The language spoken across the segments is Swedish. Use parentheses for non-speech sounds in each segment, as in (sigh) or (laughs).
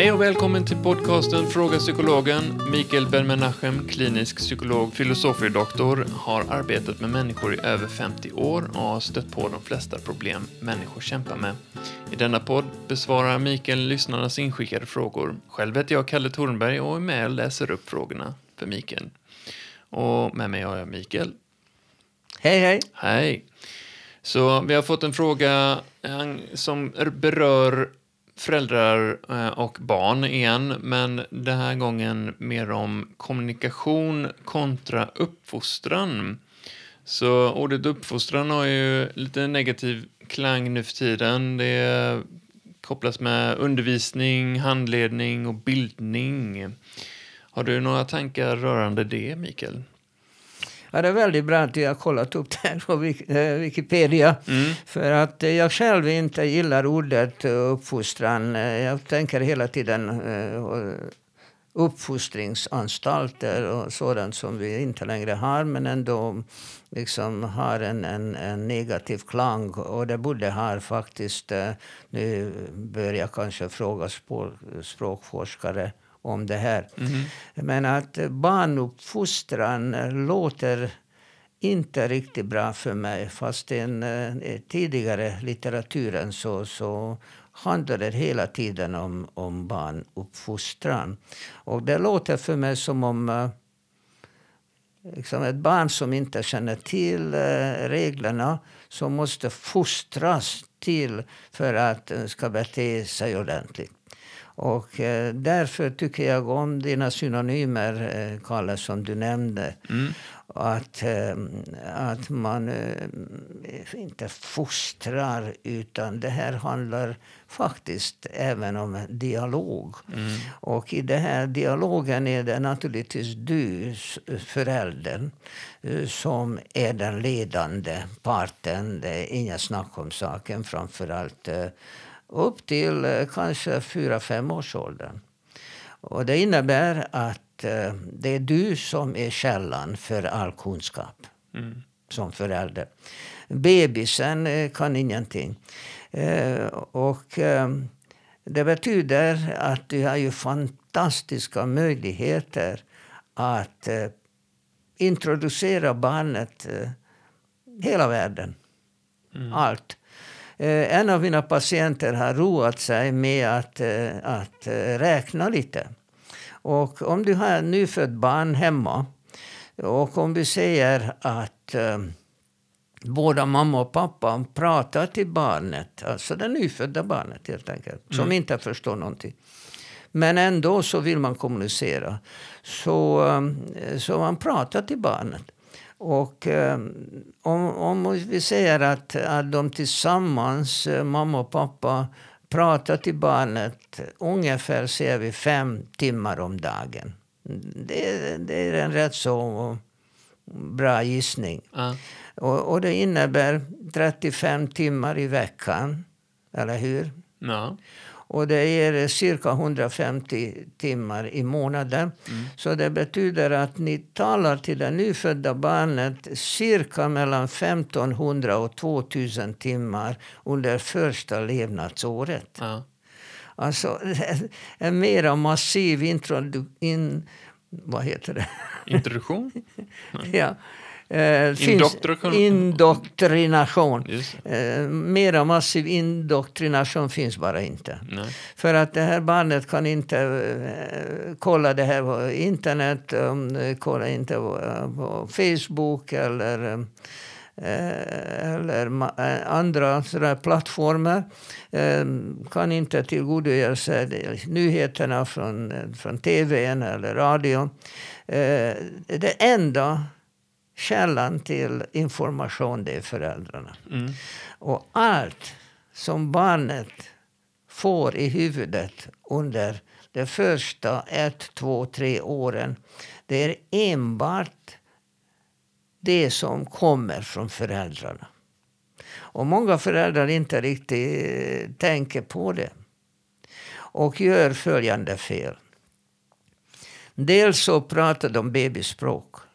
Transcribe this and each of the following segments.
Hej och välkommen till podcasten Fråga Psykologen. Mikael Ben-Menachem, klinisk psykolog, filosofie-doktor, har arbetat med människor i över 50 år och har stött på de flesta problem människor kämpar med. I denna podd besvarar Mikael lyssnarnas inskickade frågor. Själv heter jag Kalle Thornberg och är med och läser upp frågorna för Mikael. Och med mig har jag Mikael. Hej, hej. Hej. Så vi har fått en fråga eh, som berör föräldrar eh, och barn igen, men den här gången mer om kommunikation kontra uppfostran. Så ordet uppfostran har ju lite negativ klang nu för tiden. Det kopplas med undervisning, handledning och bildning. Har du några tankar rörande det, Mikael? Ja, det är väldigt bra att du har kollat upp (laughs) det här på eh, Wikipedia. Mm. För att eh, jag själv inte gillar ordet eh, uppfostran. Jag tänker hela tiden uppfostringsanstalter och sådant som vi inte längre har men ändå liksom har en, en, en negativ klang. Och det borde ha faktiskt, nu bör jag kanske fråga språkforskare om det här. Mm. Men att barnuppfostran låter inte riktigt bra för mig. Fast den eh, tidigare litteraturen så, så handlar det hela tiden om, om barnuppfostran. Och det låter för mig som om eh, liksom ett barn som inte känner till eh, reglerna som måste fostras till för att ska bete sig ordentligt. Och eh, därför tycker jag om dina synonymer, eh, Kalle, som du nämnde. Mm. Att, eh, att man eh, inte fostrar, utan det här handlar faktiskt även om dialog. Mm. Och i den här dialogen är det naturligtvis du, föräldern, som är den ledande parten. Det är inga snack om saken, framförallt eh, upp till eh, kanske 4-5 års åldern. Och det innebär att eh, det är du som är källan för all kunskap mm. som förälder. Bebisen eh, kan ingenting. Och det betyder att du har ju fantastiska möjligheter att introducera barnet hela världen. Mm. Allt. Eh, en av mina patienter har roat sig med att, eh, att eh, räkna lite. Och om du har ett nyfött barn hemma och om vi säger att båda mamma och pappa pratar till barnet, alltså det nyfödda barnet helt enkelt, mm. som inte förstår någonting. Men ändå så vill man kommunicera. Så, så man pratar till barnet. Och eh, om, om vi säger att, att de tillsammans, eh, mamma och pappa, pratar till barnet ungefär säger vi fem timmar om dagen. Det, det är en rätt så bra gissning. Uh. Och, och, det innebär 35 timmar i veckan. Eller hur? Uh. Och det ger cirka 150 timmar i månaden. Mm. Så det betyder att ni talar till det nyfödda barnet cirka mellan 1500 och 2000 timmar under första levnadsåret. Ja. Alltså (laughs) en mer massiv introdu in, vad heter det? Introduktion? (laughs) ja. Eh, Indoktrination. indoktrination. Eh, mera massiv indoktrination finns bara inte. Nej. För att det här barnet kan inte eh, kolla det här på internet, um, kolla inte på, på Facebook eller eh, eller eh, andra sådär plattformar eh, kan inte tillgodogöra sig nyheterna från, från tv eller radion. Det enda källan till information det är föräldrarna. Mm. Och allt som barnet får i huvudet under de första ett, två, tre åren det är enbart det som kommer från föräldrarna. Och många föräldrar inte riktigt tänker på det och gör följande fel. Dels så pratar de bebisspråk.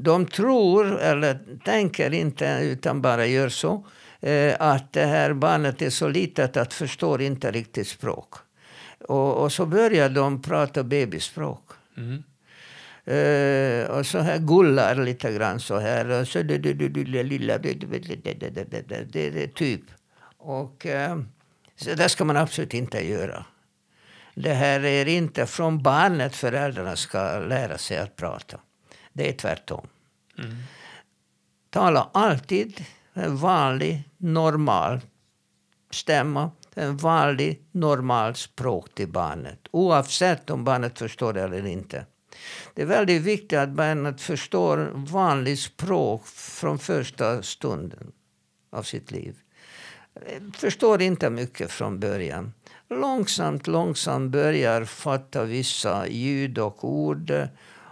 De tror, eller tänker inte, utan bara gör så att det här barnet är så litet att förstår inte riktigt språk. Och, och så börjar de prata bebisspråk. Mm. Uh, och så här gullar lite grann så här. Och så det, det, det, det, lilla, det, det, det, typ. Och uh, så det ska man absolut inte göra. Det här är inte från barnet föräldrarna ska lära sig att prata. Det är tvärtom. Mm. Tala alltid en vanlig, normal stämma. En vanlig, normal språk till barnet. Oavsett om barnet förstår det eller inte. Det är väldigt viktigt att barnet förstår vanligt språk från första stunden av sitt liv. Förstår inte mycket från början. Långsamt, långsamt börjar fatta vissa ljud och ord.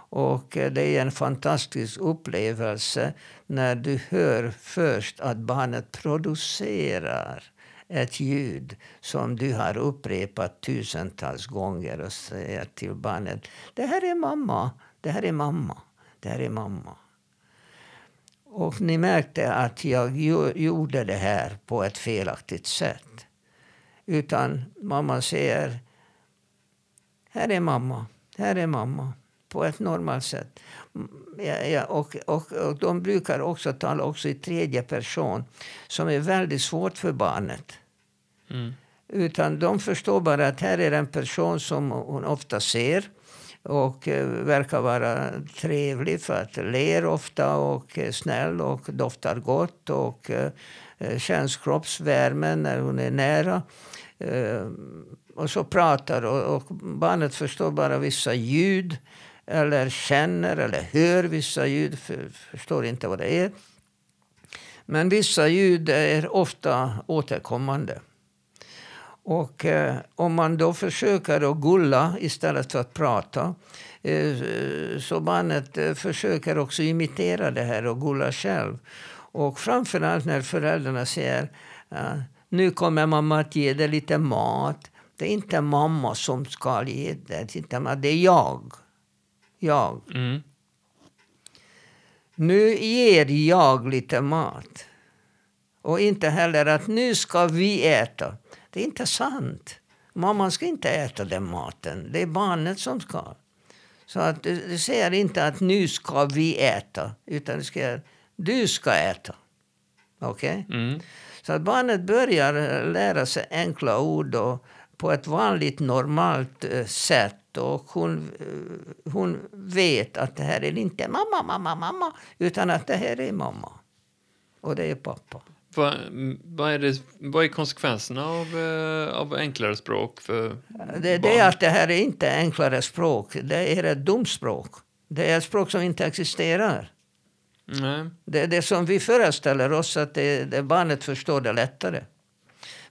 Och eh, det är en fantastisk upplevelse när du hör först att barnet producerar ett ljud som du har upprepat tusentals gånger och säger till barnet det här är mamma, det här är mamma, det här är mamma. Och ni märkte att jag gjorde det här på ett felaktigt sätt. Utan mamma säger här är mamma, här är mamma på ett normalt sätt. Ja, ja, och, och, och de brukar också tala också i tredje person som är väldigt svårt för barnet. Mm. Utan de förstår bara att här är en person som hon ofta ser och eh, verkar vara trevlig för att ler ofta och är snäll och doftar gott och eh, känns kroppsvärmen när hon är nära. Eh, och så pratar och, och barnet förstår bara vissa ljud eller känner eller hör vissa ljud, för, förstår inte vad det är. Men vissa ljud är ofta återkommande. Och eh, om man då försöker att gulla istället för att prata eh, så barnet eh, försöker också imitera det här och gulla själv. Och framförallt när föräldrarna säger ah, nu kommer mamma att ge dig lite mat. Det är inte mamma som ska ge det, det är jag jag. Mm. Nu ger jag lite mat. Och inte heller att nu ska vi äta. Det är inte sant. Mamman ska inte äta den maten. Det är barnet som ska. Så att du säger inte att nu ska vi äta. Utan du ska du ska äta. Okej? Okay? Mm. Så att barnet börjar lära sig enkla ord och på ett vanligt normalt eh, sätt och hon, eh, hon vet att det här är inte mamma, mamma, mamma, utan att det här är mamma. Och det är pappa. Vad, vad, är, det, vad är konsekvenserna av, eh, av enklare språk för det, det är att det här är inte enklare språk. Det är ett dumt språk. Det är ett språk som inte existerar. Nej. Det är det som vi föreställer oss att det, det barnet förstår det lättare.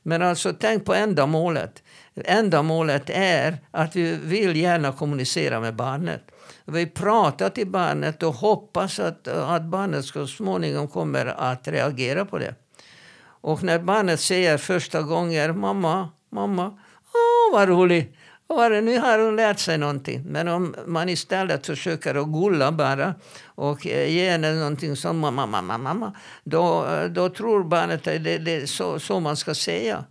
Men alltså tänk på ändamålet. Ändamålet är att vi vill gärna kommunicera med barnet. Vi pratar till barnet och hoppas att, att barnet så småningom kommer att reagera på det. Och när barnet säger första gången mamma, mamma, åh vad roligt. Nu har hon lärt sig någonting. Men om man istället försöker att gulla bara och ge henne någonting som mamma, mamma, mamma. Då, då tror barnet att det, det är så, så man ska säga.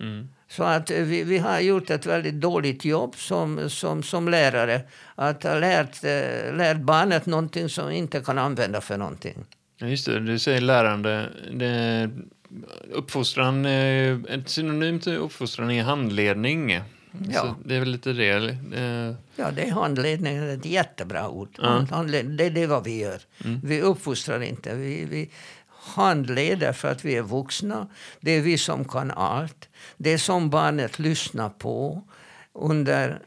Mm. Så att vi, vi har gjort ett väldigt dåligt jobb som, som, som lärare. Att ha lärt, eh, lärt barnet någonting som inte kan använda för någonting. Just det, du säger lärande. Det, uppfostran, ett synonym till uppfostran är handledning. Ja. Så det är väl lite det. Eh. Ja, det är handledning. Det är ett jättebra ord. Ja. Det är vad vi gör. Mm. Vi uppfostrar inte. Vi, vi handleder för att vi är vuxna. Det är vi som kan allt. Det som barnet lyssnar på under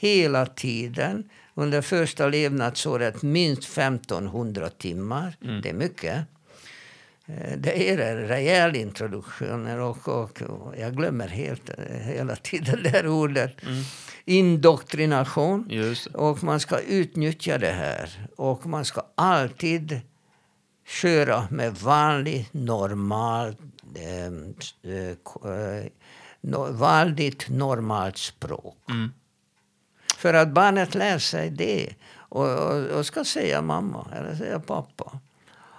hela tiden. Under första levnadsåret minst 1500 timmar. Mm. Det är mycket. Eh, det är en rejäl introduktion. Och, och, och, jag glömmer helt eh, hela tiden det här ordet. Mm. Indoktrination. Och man ska utnyttja det här. Och man ska alltid köra med vanlig, normal, ehm, eh, eh, vanligt normalt språk. Mm. För att barnet lär sig det och, och, och, ska säga mamma eller säga pappa.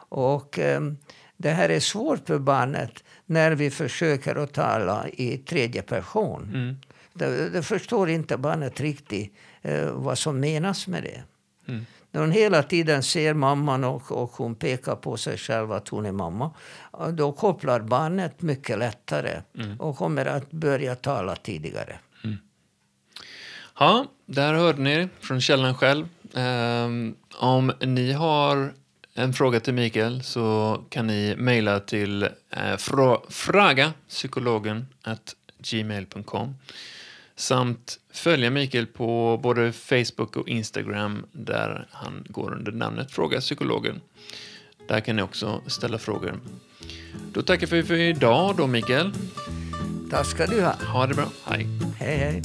Och eh, det här är svårt för barnet när vi försöker att tala i tredje person. Mm. Det, det förstår inte barnet riktigt eh, vad som menas med det. Mm. När hon hela tiden ser mamman och, och hon pekar på sig själv att hon är mamma, då kopplar barnet mycket lättare Mm. och kommer att börja tala tidigare. Ja, där hörde ni från källan själv. Ehm, om ni har en fråga till Mikael så kan ni mejla till eh, fra, fragapsykologen gmail.com samt följa Mikael på både Facebook och Instagram där han går under namnet Fråga Psykologen. Där kan ni också ställa frågor. Då tackar vi för idag då, Mikael. Tack ska du ha. Ha det bra. Hej. Hej, hej.